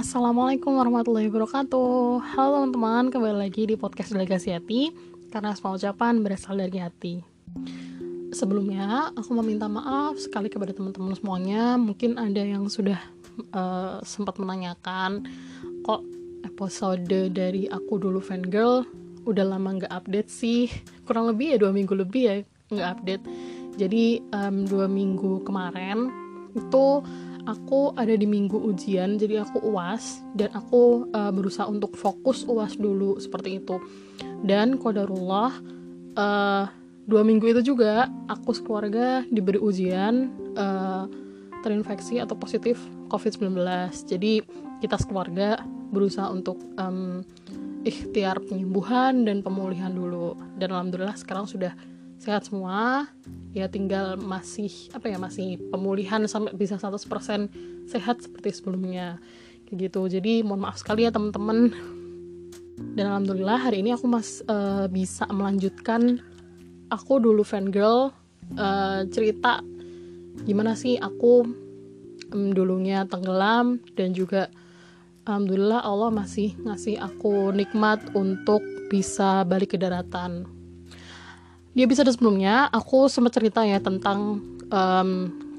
Assalamualaikum warahmatullahi wabarakatuh. Halo teman-teman, kembali lagi di podcast Delegasi Hati Karena semua ucapan berasal dari hati. Sebelumnya, aku mau minta maaf sekali kepada teman-teman semuanya. Mungkin ada yang sudah uh, sempat menanyakan Kok episode dari aku dulu fangirl Udah lama nggak update sih? Kurang lebih ya dua minggu lebih ya nggak update. Jadi um, dua minggu kemarin itu aku ada di minggu ujian jadi aku uas dan aku uh, berusaha untuk fokus uas dulu seperti itu. Dan kodarullah uh, dua minggu itu juga aku sekeluarga diberi ujian uh, terinfeksi atau positif COVID-19 jadi kita sekeluarga berusaha untuk um, ikhtiar penyembuhan dan pemulihan dulu. Dan alhamdulillah sekarang sudah sehat semua. Ya tinggal masih apa ya masih pemulihan sampai bisa 100% sehat seperti sebelumnya. Kayak gitu. Jadi mohon maaf sekali ya teman-teman. Dan alhamdulillah hari ini aku mas uh, bisa melanjutkan. Aku dulu fangirl uh, cerita gimana sih aku um, dulunya tenggelam dan juga alhamdulillah Allah masih ngasih aku nikmat untuk bisa balik ke daratan di episode sebelumnya aku sempat cerita ya tentang um,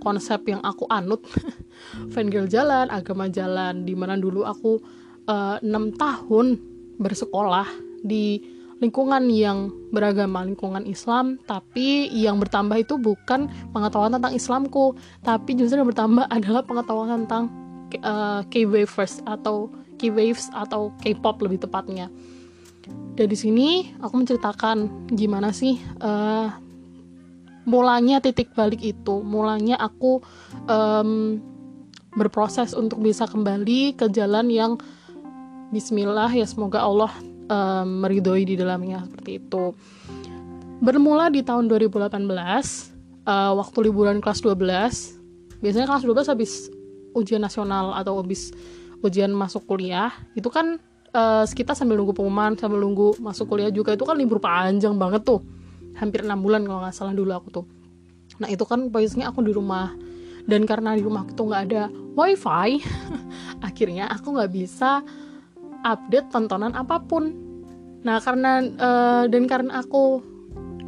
konsep yang aku anut. Fangirl jalan agama jalan di mana dulu aku uh, 6 tahun bersekolah di lingkungan yang beragama lingkungan Islam tapi yang bertambah itu bukan pengetahuan tentang Islamku tapi justru yang bertambah adalah pengetahuan tentang uh, K-waves atau K-waves atau K-pop lebih tepatnya dan di sini aku menceritakan gimana sih uh, mulanya titik balik itu. Mulanya aku um, berproses untuk bisa kembali ke jalan yang Bismillah ya semoga Allah um, meridhoi di dalamnya seperti itu. Bermula di tahun 2018 uh, eh, waktu liburan kelas 12 biasanya kelas 12 habis ujian nasional atau habis ujian masuk kuliah. Itu kan uh, kita sambil nunggu pengumuman sambil nunggu masuk kuliah juga itu kan libur panjang banget tuh. Hampir enam bulan kalau nggak salah dulu aku tuh. Nah itu kan biasanya aku di rumah. Dan karena di rumah itu nggak ada wifi akhirnya aku nggak bisa update tontonan apa pun. Nah karena uh, dan karena aku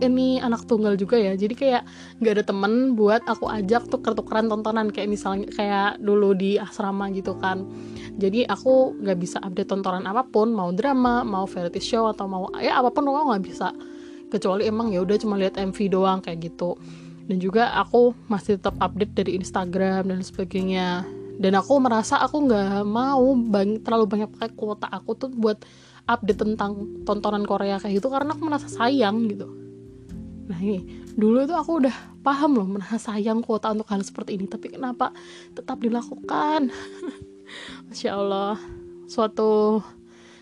ini anak tunggal juga ya. Jadi kayak nggak ada temen buat aku ajak tuh tukeran tontonan. Kayak misalnya kayak dulu di asrama gitu kan. Jadi aku nggak bisa update tontonan apa pun. Mau drama mau variety show atau mau ya apa pun aku nggak bisa. Kecuali emang ya udah cuma lihat MV doang kayak gitu. Dan juga aku masih tetap update dari Instagram dan sebagainya. Dan aku merasa aku nggak mau bang terlalu banyak pakai kuota aku tuh buat update tentang tontonan Korea kayak gitu. Karena aku merasa sayang gitu nah ini dulu tuh aku udah paham loh merasa sayang kuota untuk hal seperti ini tapi kenapa tetap dilakukan? Masya Allah suatu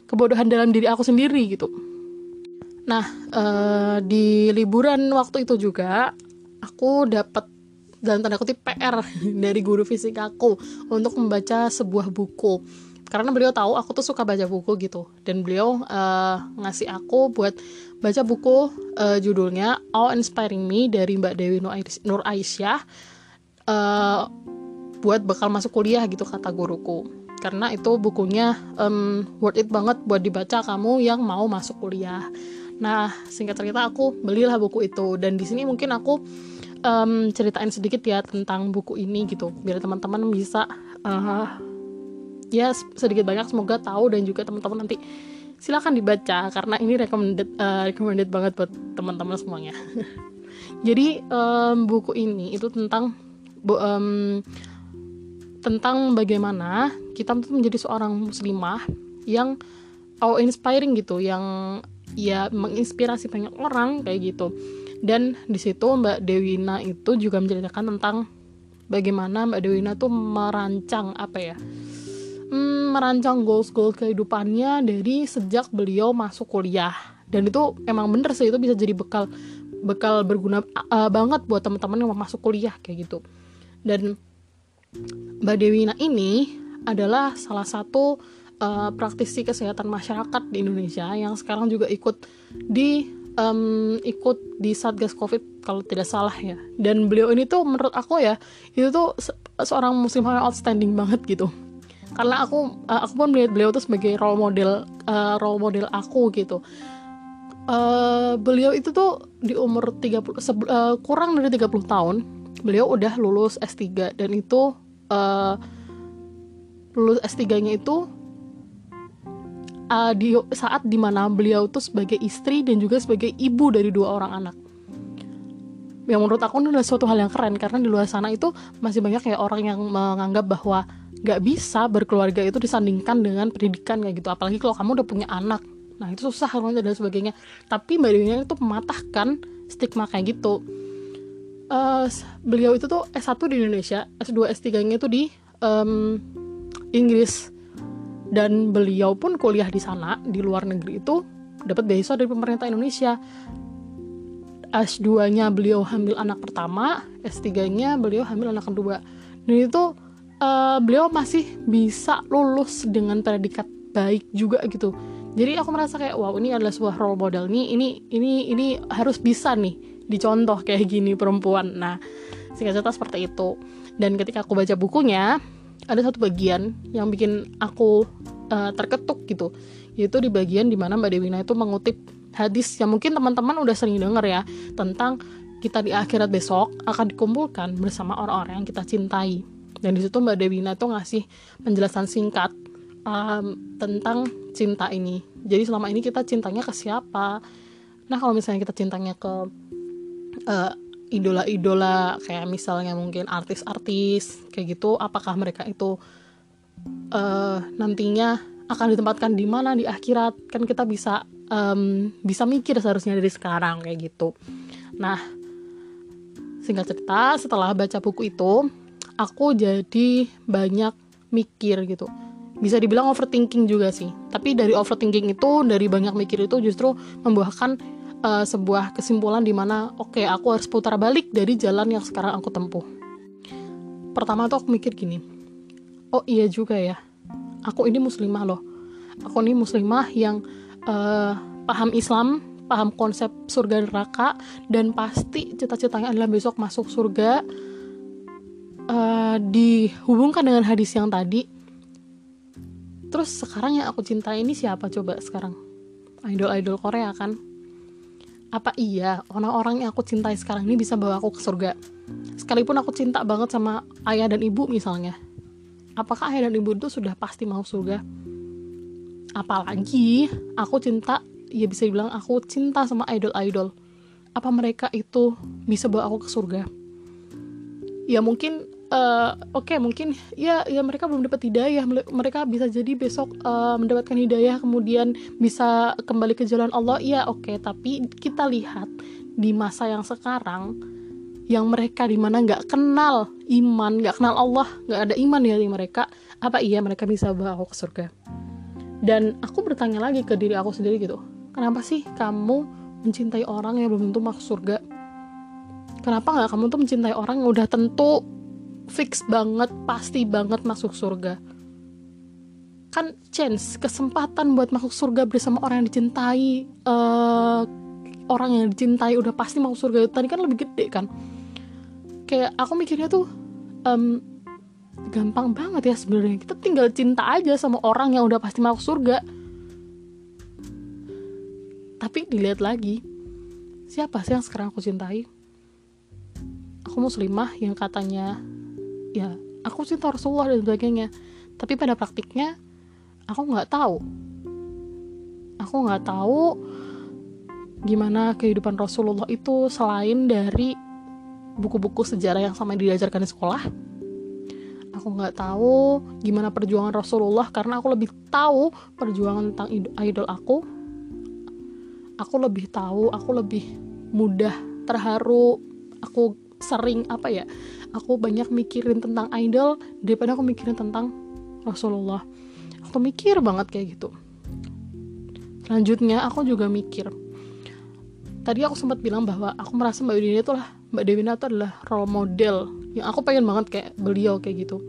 kebodohan dalam diri aku sendiri gitu. Nah uh, di liburan waktu itu juga aku dapat dalam tanda kutip PR dari guru fisik aku untuk membaca sebuah buku karena beliau tahu aku tuh suka baca buku gitu. Dan beliau uh, ngasih aku buat baca buku uh, judulnya All Inspiring Me dari Mbak Dewi Nur Aisyah uh, buat bakal masuk kuliah gitu kata guruku. Karena itu bukunya um, worth it banget buat dibaca kamu yang mau masuk kuliah. Nah singkat cerita aku belilah buku itu. Dan di sini mungkin aku um, ceritain sedikit ya tentang buku ini gitu. Biar teman-teman bisa uh, ya sedikit banyak semoga tahu dan juga teman-teman nanti silakan dibaca karena ini recommended uh, recommended banget buat teman-teman semuanya. Jadi um, buku ini itu tentang bu, um, tentang bagaimana kita tuh menjadi seorang muslimah yang oh inspiring gitu yang ya menginspirasi banyak orang kayak gitu. Dan di situ Mbak Dewina itu juga menceritakan tentang bagaimana Mbak Dewina tuh merancang apa ya hmm, merancang goals-goals kehidupannya dari sejak beliau masuk kuliah dan itu emang bener sih itu bisa jadi bekal bekal berguna uh, banget buat teman-teman yang mau masuk kuliah kayak gitu dan Mbak Dewina ini adalah salah satu uh, praktisi kesehatan masyarakat di Indonesia yang sekarang juga ikut di um, ikut di Satgas Covid kalau tidak salah ya. Dan beliau ini tuh menurut aku ya itu tuh se seorang muslim yang outstanding banget gitu. Karena aku uh, aku pun melihat beliau tuh sebagai role model uh, role model aku gitu. Uh, beliau itu tuh di umur 30 uh, kurang dari 30 tahun beliau udah lulus S3 dan itu uh, lulus S3-nya itu uh, di saat di mana beliau tuh sebagai istri dan juga sebagai ibu dari dua orang anak. Yang menurut aku ini adalah suatu hal yang keren karena di luar sana itu masih banyak ya orang yang menganggap bahwa gak bisa berkeluarga itu disandingkan dengan pendidikan kayak gitu. Apalagi kalau kamu udah punya anak. Nah itu susah harusnya dan sebagainya. Tapi mbak Dewi itu mematahkan stigma kayak gitu. Uh, beliau itu tuh S1 di Indonesia S2 S3 nya itu di um, Inggris. Dan beliau pun kuliah di sana di luar negeri itu dapat beasiswa dari pemerintah Indonesia. S2-nya beliau hamil anak pertama, S3-nya beliau hamil anak kedua. Dan itu uh, beliau masih bisa lulus dengan predikat baik juga gitu. Jadi aku merasa kayak wow ini adalah sebuah role model nih ini ini ini harus bisa nih dicontoh kayak gini perempuan. Nah singkat cerita seperti itu. Dan ketika aku baca bukunya ada satu bagian yang bikin aku uh, terketuk gitu, yaitu di bagian di mana Mbak Dewina itu mengutip hadis yang mungkin teman-teman udah sering denger ya tentang kita di akhirat besok akan dikumpulkan bersama orang-orang yang kita cintai dan di situ Mbak Dewina tuh ngasih penjelasan singkat um, tentang cinta ini. Jadi selama ini kita cintanya ke siapa? Nah kalau misalnya kita cintanya ke uh, idola-idola kayak misalnya mungkin artis-artis kayak gitu apakah mereka itu uh, nantinya akan ditempatkan di mana di akhirat? Kan kita bisa um, bisa mikir seharusnya dari sekarang kayak gitu. Nah singkat cerita setelah baca buku itu aku jadi banyak mikir gitu. Bisa dibilang overthinking juga sih. Tapi dari overthinking itu dari banyak mikir itu justru membuahkan uh, sebuah kesimpulan di mana oke okay, aku harus putar balik dari jalan yang sekarang aku tempuh. Pertama tuh aku mikir gini oh iya juga ya. Aku ini muslimah loh. Aku ini muslimah yang uh, paham Islam, paham konsep surga neraka, dan pasti cita-citanya adalah besok masuk surga. Uh, dihubungkan dengan hadis yang tadi. Terus sekarang yang aku cintai ini siapa coba sekarang? Idol-idol Korea kan? Apa iya orang-orang yang aku cintai sekarang ini bisa bawa aku ke surga? Sekalipun aku cinta banget sama ayah dan ibu misalnya. Apakah ayah dan ibu itu sudah pasti mau surga? apalagi aku cinta ya bisa dibilang aku cinta sama idol-idol apa mereka itu bisa bawa aku ke surga ya mungkin uh, oke okay, mungkin ya ya mereka belum dapat hidayah. Mereka bisa jadi besok uh, mendapatkan hidayah kemudian bisa kembali ke jalan Allah. Ya oke okay, tapi kita lihat di masa yang sekarang yang mereka di mana nggak kenal iman nggak kenal Allah nggak ada iman di mereka apa iya mereka bisa bawa ke surga? Dan aku bertanya lagi ke diri aku sendiri gitu kenapa sih kamu mencintai orang yang belum tentu masuk surga? Kenapa nggak kamu tuh mencintai orang yang udah tentu fix banget pasti banget masuk surga. Kan chance kesempatan buat masuk surga bersama orang yang dicintai uh, orang yang dicintai udah pasti masuk surga. Tadi kan lebih gede kan? Kayak aku mikirnya tuh um, gampang banget ya sebenarnya. Kita tinggal cinta aja sama orang yang udah pasti masuk surga. Tapi dilihat lagi siapa sih yang sekarang aku cintai? Aku muslimah yang katanya ya aku cinta Rasulullah dan sebagainya. Tapi pada praktiknya aku nggak tahu. Aku nggak tahu gimana kehidupan Rasulullah itu selain dari buku-buku sejarah yang sama diajarkan di sekolah. Aku nggak tahu gimana perjuangan Rasulullah karena aku lebih tahu perjuangan tentang idol aku. Aku lebih tahu aku lebih mudah terharu. Aku sering apa ya aku banyak mikirin tentang idol daripada aku mikirin tentang Rasulullah. Aku mikir banget kayak gitu. Selanjutnya aku juga mikir. Tadi aku sempat bilang bahwa aku merasa Mbak Dewi itu lah Mbak Dewi itu adalah role model yang aku pengen banget kayak beliau kayak gitu.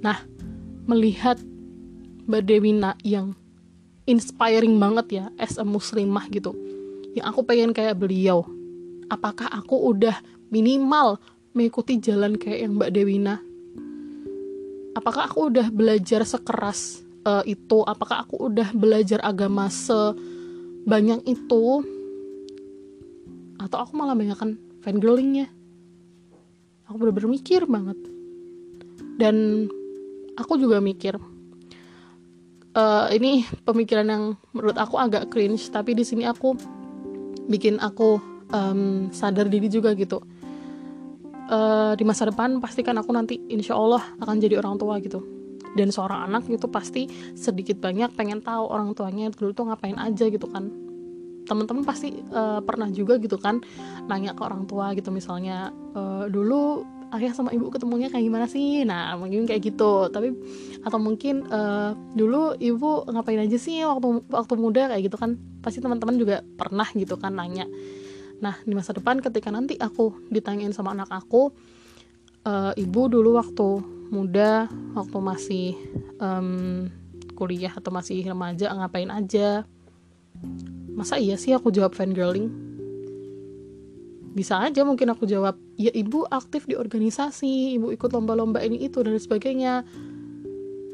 Nah melihat Mbak Dewina yang inspiring banget ya as a muslimah gitu yang aku pengen kayak beliau apakah aku udah minimal mengikuti jalan kayak yang Mbak Dewina apakah aku udah belajar sekeras uh, itu? Apakah aku udah belajar agama sebanyak itu? Atau aku malah banyak kan fangirlingnya? Aku bener-bener mikir banget. Dan aku juga mikir uh, ini pemikiran yang menurut aku agak cringe tapi di sini aku bikin aku um, sadar diri juga gitu uh, di masa depan pastikan aku nanti insya Allah akan jadi orang tua gitu. Dan seorang anak itu pasti sedikit banyak pengen tahu orang tuanya dulu tuh ngapain aja gitu kan. Teman-teman pasti uh, pernah juga gitu kan nanya ke orang tua gitu. Misalnya uh, dulu ayah sama ibu ketemunya kayak gimana sih? Nah mungkin kayak gitu. Tapi atau mungkin uh, dulu ibu ngapain aja sih waktu waktu muda? Kayak gitu kan. Pasti teman-teman juga pernah gitu kan nanya nah di masa depan ketika nanti aku ditanyain sama anak aku uh, ibu dulu waktu muda waktu masih um, kuliah atau masih remaja ngapain aja? Masa iya sih aku jawab fangirling? Bisa aja mungkin aku jawab ya ibu aktif di organisasi ibu ikut lomba-lomba ini itu dan sebagainya.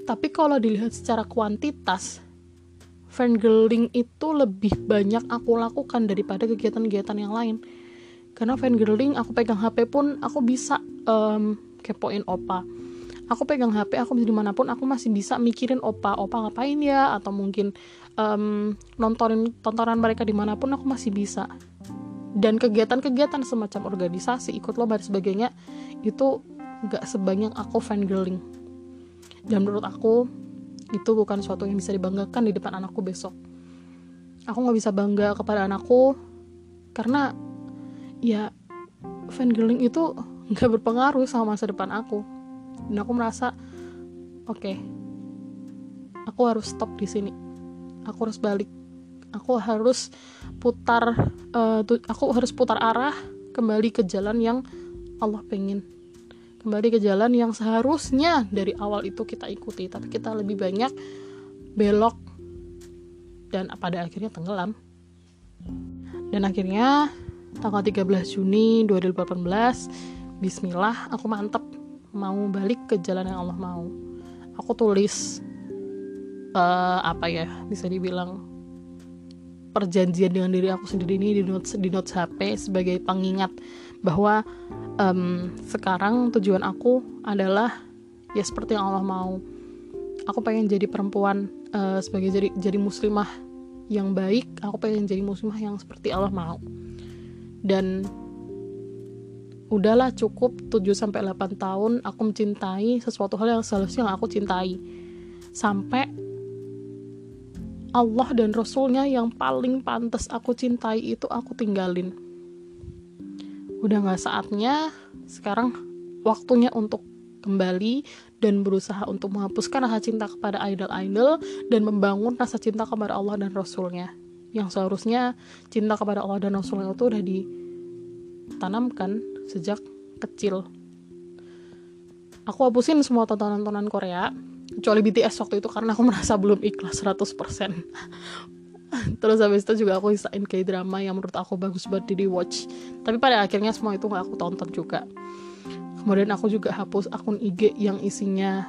Tapi kalau dilihat secara kuantitas fangirling itu lebih banyak aku lakukan daripada kegiatan-kegiatan yang lain. Karena fangirling aku pegang HP pun aku bisa um, kepoin opa. Aku pegang HP aku di mana pun aku masih bisa mikirin opa opa ngapain ya? Atau mungkin um, nontonin tontonan mereka di mana pun aku masih bisa. Dan kegiatan-kegiatan semacam organisasi ikut lomba dan sebagainya itu nggak sebanyak aku fangirling. Dan menurut aku itu bukan suatu yang bisa dibanggakan di depan anakku besok. Aku nggak bisa bangga kepada anakku karena ya fangirling itu nggak berpengaruh sama masa depan aku. Dan aku merasa oke okay, aku harus stop di sini. Aku harus balik. Aku harus putar uh, aku harus putar arah kembali ke jalan yang Allah pengen kembali ke jalan yang seharusnya dari awal itu kita ikuti. Tapi kita lebih banyak belok dan pada akhirnya tenggelam. Dan akhirnya tanggal 13 Juni 2018 Bismillah aku mantep. Mau balik ke jalan yang Allah mau. Aku tulis uh, apa ya bisa dibilang perjanjian dengan diri aku sendiri ini di notes di notes HP sebagai pengingat bahwa um, sekarang tujuan aku adalah ya seperti yang Allah mau. Aku pengen jadi perempuan uh, sebagai jadi jadi muslimah yang baik aku pengen jadi muslimah yang seperti Allah mau. Dan udahlah cukup 7 sampai 8 tahun aku mencintai sesuatu hal yang seharusnya aku cintai. Sampai Allah dan Rasulnya yang paling pantas aku cintai itu aku tinggalin udah gak saatnya sekarang waktunya untuk kembali dan berusaha untuk menghapuskan rasa cinta kepada idol-idol dan membangun rasa cinta kepada Allah dan Rasulnya. Yang seharusnya cinta kepada Allah dan Rasulnya itu udah ditanamkan sejak kecil. Aku hapusin semua tontonan-tontonan Korea kecuali BTS waktu itu karena aku merasa belum ikhlas 100% terus habis itu juga aku instain kayak drama yang menurut aku bagus buat di watch tapi pada akhirnya semua itu gak aku tonton juga. Kemudian aku juga hapus akun IG yang isinya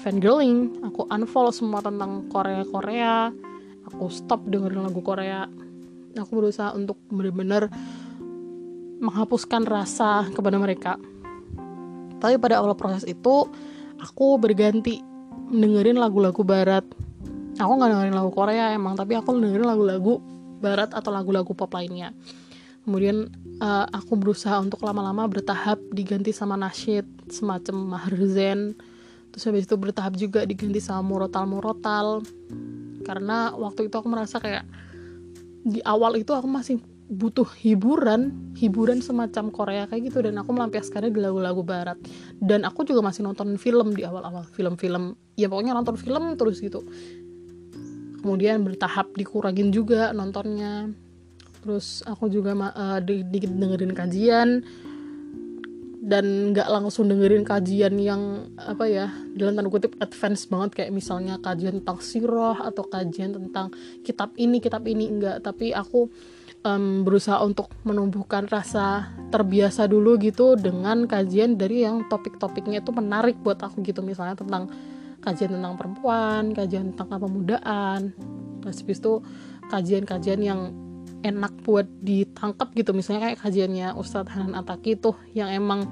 fangirling. Aku unfollow semua tentang Korea Korea aku stop dengerin lagu Korea. Aku berusaha untuk benar-benar menghapuskan rasa kepada mereka. Tapi pada awal proses itu aku berganti dengerin lagu-lagu barat aku nggak dengerin lagu Korea emang tapi aku dengerin lagu-lagu barat atau lagu-lagu pop lainnya. Kemudian uh, aku berusaha untuk lama-lama bertahap diganti sama nasyid semacam mahrzen terus habis itu bertahap juga diganti sama murotal murotal. Karena waktu itu aku merasa kayak di awal itu aku masih butuh hiburan hiburan semacam Korea kayak gitu. Dan aku melampiaskannya di lagu-lagu barat. Dan aku juga masih nonton film di awal-awal film-film. Ya pokoknya nonton film terus gitu kemudian bertahap dikurangin juga nontonnya. Terus aku juga uh, dikit dengerin kajian. Dan nggak langsung dengerin kajian yang apa ya dalam tanda kutip advance banget. Kayak misalnya kajian tentang sirah atau kajian tentang kitab ini kitab ini. Enggak tapi aku um, berusaha untuk menumbuhkan rasa terbiasa dulu gitu dengan kajian dari yang topik-topiknya itu menarik buat aku gitu. Misalnya tentang kajian tentang perempuan, kajian tentang kepemudaan, terus habis itu kajian-kajian yang enak buat ditangkap gitu. Misalnya kayak kajiannya Ustadz Hanan Ataki tuh yang emang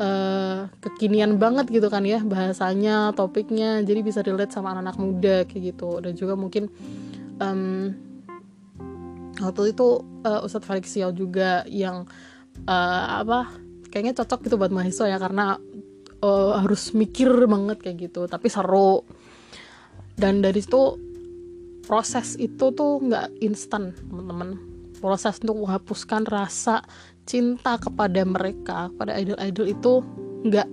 uh, kekinian banget gitu kan ya bahasanya topiknya. Jadi bisa relate sama anak-anak muda kayak gitu. Dan juga mungkin um, waktu itu uh, Ustadz Felix Xiao juga yang uh, apa kayaknya cocok gitu buat mahasiswa ya. Karena uh, harus mikir banget kayak gitu tapi seru. Dan dari situ proses itu tuh nggak instan teman-teman. Proses untuk menghapuskan rasa cinta kepada mereka pada idol-idol itu nggak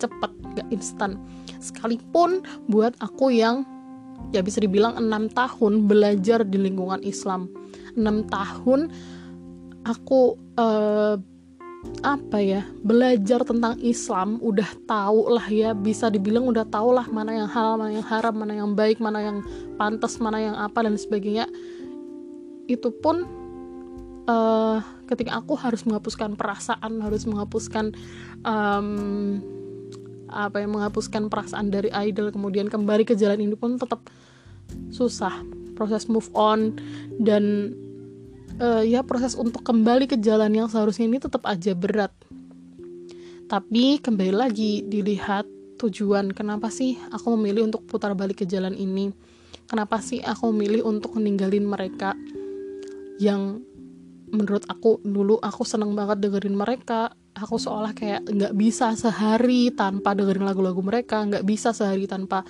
cepet nggak instan. Sekalipun buat aku yang ya bisa dibilang enam tahun belajar di lingkungan Islam. Enam tahun aku uh, apa ya belajar tentang Islam udah tahu lah ya bisa dibilang udah tahu lah mana yang halal mana yang haram mana yang baik mana yang pantas mana yang apa dan sebagainya. Itu pun uh, ketika aku harus menghapuskan perasaan harus menghapuskan um, apa yang menghapuskan perasaan dari idol kemudian kembali ke jalan ini pun tetap susah proses move on dan uh, ya proses untuk kembali ke jalan yang seharusnya ini tetap aja berat. Tapi kembali lagi dilihat tujuan kenapa sih aku memilih untuk putar balik ke jalan ini. Kenapa sih aku memilih untuk meninggalin mereka yang menurut aku dulu aku seneng banget dengerin mereka. Aku seolah kayak nggak bisa sehari tanpa dengerin lagu-lagu mereka nggak bisa sehari tanpa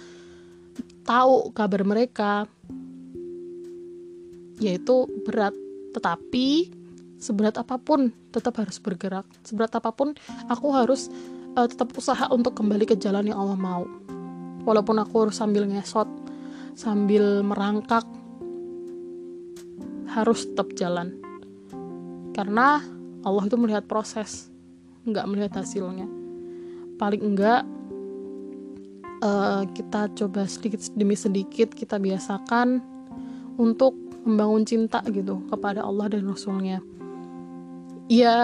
tahu kabar mereka. Yaitu berat tetapi seberat apa pun tetap harus bergerak. Seberat apa pun aku harus uh, tetap usaha untuk kembali ke jalan yang Allah mau. Walaupun aku harus sambil ngesot sambil merangkak harus tetap jalan. Karena Allah itu melihat proses nggak melihat hasilnya. Paling enggak uh, kita coba sedikit demi sedikit kita biasakan untuk membangun cinta gitu kepada Allah dan Rasulnya. Ya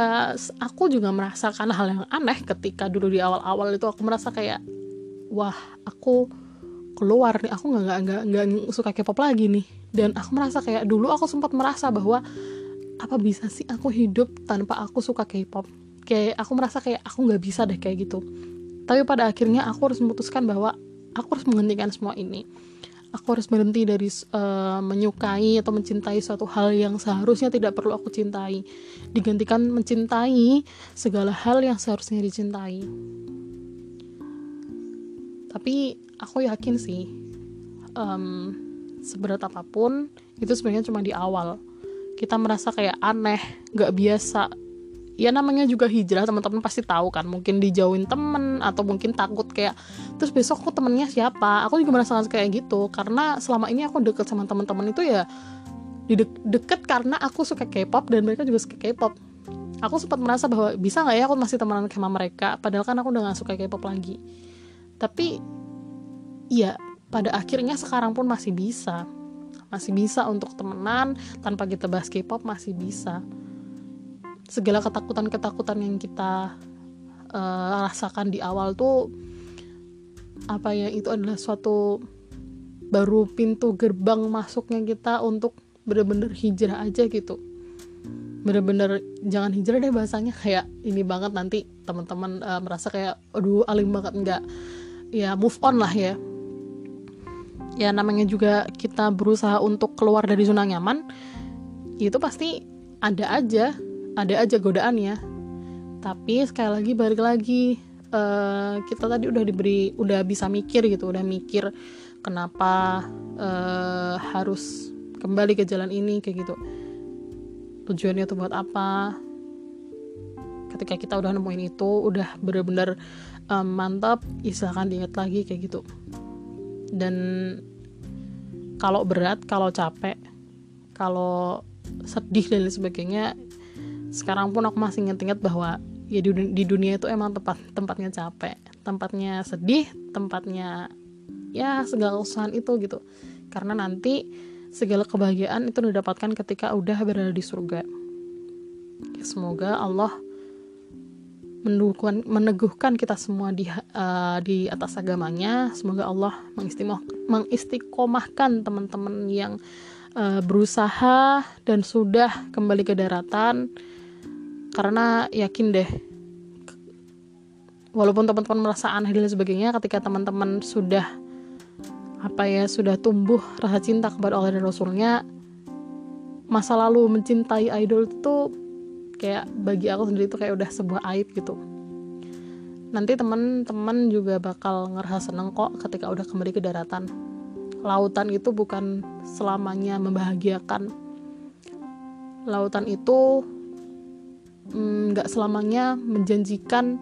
aku juga merasakan hal yang aneh ketika dulu di awal-awal itu aku merasa kayak wah aku keluar nih aku nggak nggak nggak suka K-pop lagi nih. Dan aku merasa kayak dulu aku sempat merasa bahwa apa bisa sih aku hidup tanpa aku suka K-pop? Kayak aku merasa kayak aku nggak bisa deh kayak gitu. Tapi pada akhirnya aku harus memutuskan bahwa aku harus menghentikan semua ini aku harus berhenti dari uh, menyukai atau mencintai suatu hal yang seharusnya tidak perlu aku cintai. Digantikan mencintai segala hal yang seharusnya dicintai. Tapi aku yakin sih um, seberat apa pun itu sebenarnya cuma di awal. Kita merasa kayak aneh gak biasa ya namanya juga hijrah teman-teman pasti tahu kan mungkin dijauhin temen atau mungkin takut kayak terus besok aku temennya siapa? Aku juga merasa kayak gitu karena selama ini aku deket sama teman-teman itu ya de deket karena aku suka K-pop dan mereka juga suka K-pop. Aku sempat merasa bahwa bisa nggak ya aku masih temenan sama mereka? Padahal kan aku udah gak suka K-pop lagi. Tapi ya pada akhirnya sekarang pun masih bisa. Masih bisa untuk temenan tanpa kita bahas K-pop masih bisa segala ketakutan-ketakutan yang kita uh, rasakan di awal tuh apa ya itu adalah suatu baru pintu gerbang masuknya kita untuk bener-bener hijrah aja gitu. Bener-bener jangan hijrah deh bahasanya kayak ini banget nanti teman-teman uh, merasa kayak aduh alim banget enggak ya move on lah ya. Ya namanya juga kita berusaha untuk keluar dari zona nyaman itu pasti ada aja ada aja godaannya tapi sekali lagi balik lagi uh, kita tadi udah diberi udah bisa mikir gitu udah mikir kenapa uh, harus kembali ke jalan ini kayak gitu. Tujuannya tuh buat apa? Ketika kita udah nemuin itu udah bener-bener um, mantap istilahkan diingat lagi kayak gitu. Dan kalau berat kalau capek kalau sedih dan lain sebagainya sekarang pun aku masih inget-inget bahwa ya di, di dunia itu emang tempat tempatnya capek tempatnya sedih tempatnya ya segala usahaan itu gitu karena nanti segala kebahagiaan itu didapatkan ketika udah berada di surga semoga Allah meneguhkan kita semua di uh, di atas agamanya. Semoga Allah mengistiqomahkan teman-teman yang uh, berusaha dan sudah kembali ke daratan. Karena yakin deh, walaupun teman-teman merasa aneh dan sebagainya, ketika teman-teman sudah apa ya sudah tumbuh rasa cinta kepada Allah dan Rasulnya, masa lalu mencintai idol itu kayak bagi aku sendiri itu kayak udah sebuah aib gitu. Nanti teman-teman juga bakal ngerasa seneng kok ketika udah kembali ke daratan. Lautan itu bukan selamanya membahagiakan. Lautan itu nggak mm, selamanya menjanjikan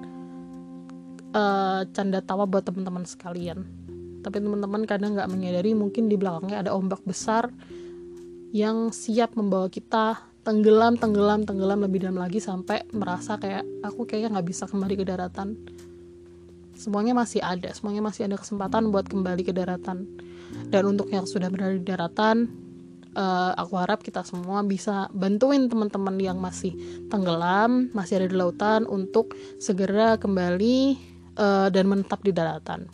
uh, canda tawa buat teman-teman sekalian. Tapi teman-teman kadang nggak menyadari mungkin di belakangnya ada ombak besar yang siap membawa kita tenggelam tenggelam tenggelam lebih dalam lagi sampai merasa kayak aku kayaknya nggak bisa kembali ke daratan. Semuanya masih ada semuanya masih ada kesempatan buat kembali ke daratan. Dan untuk yang sudah berada di daratan uh, aku harap kita semua bisa bantuin teman-teman yang masih tenggelam masih ada di lautan untuk segera kembali uh, dan menetap di daratan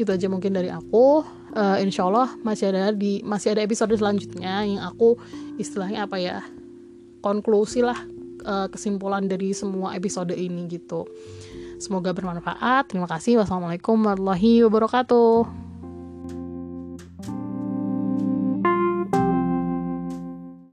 itu aja mungkin dari aku uh, insya Allah masih ada di masih ada episode selanjutnya yang aku istilahnya apa ya konklusi lah uh, kesimpulan dari semua episode ini gitu. Semoga bermanfaat. Terima kasih. Wassalamualaikum warahmatullahi wabarakatuh.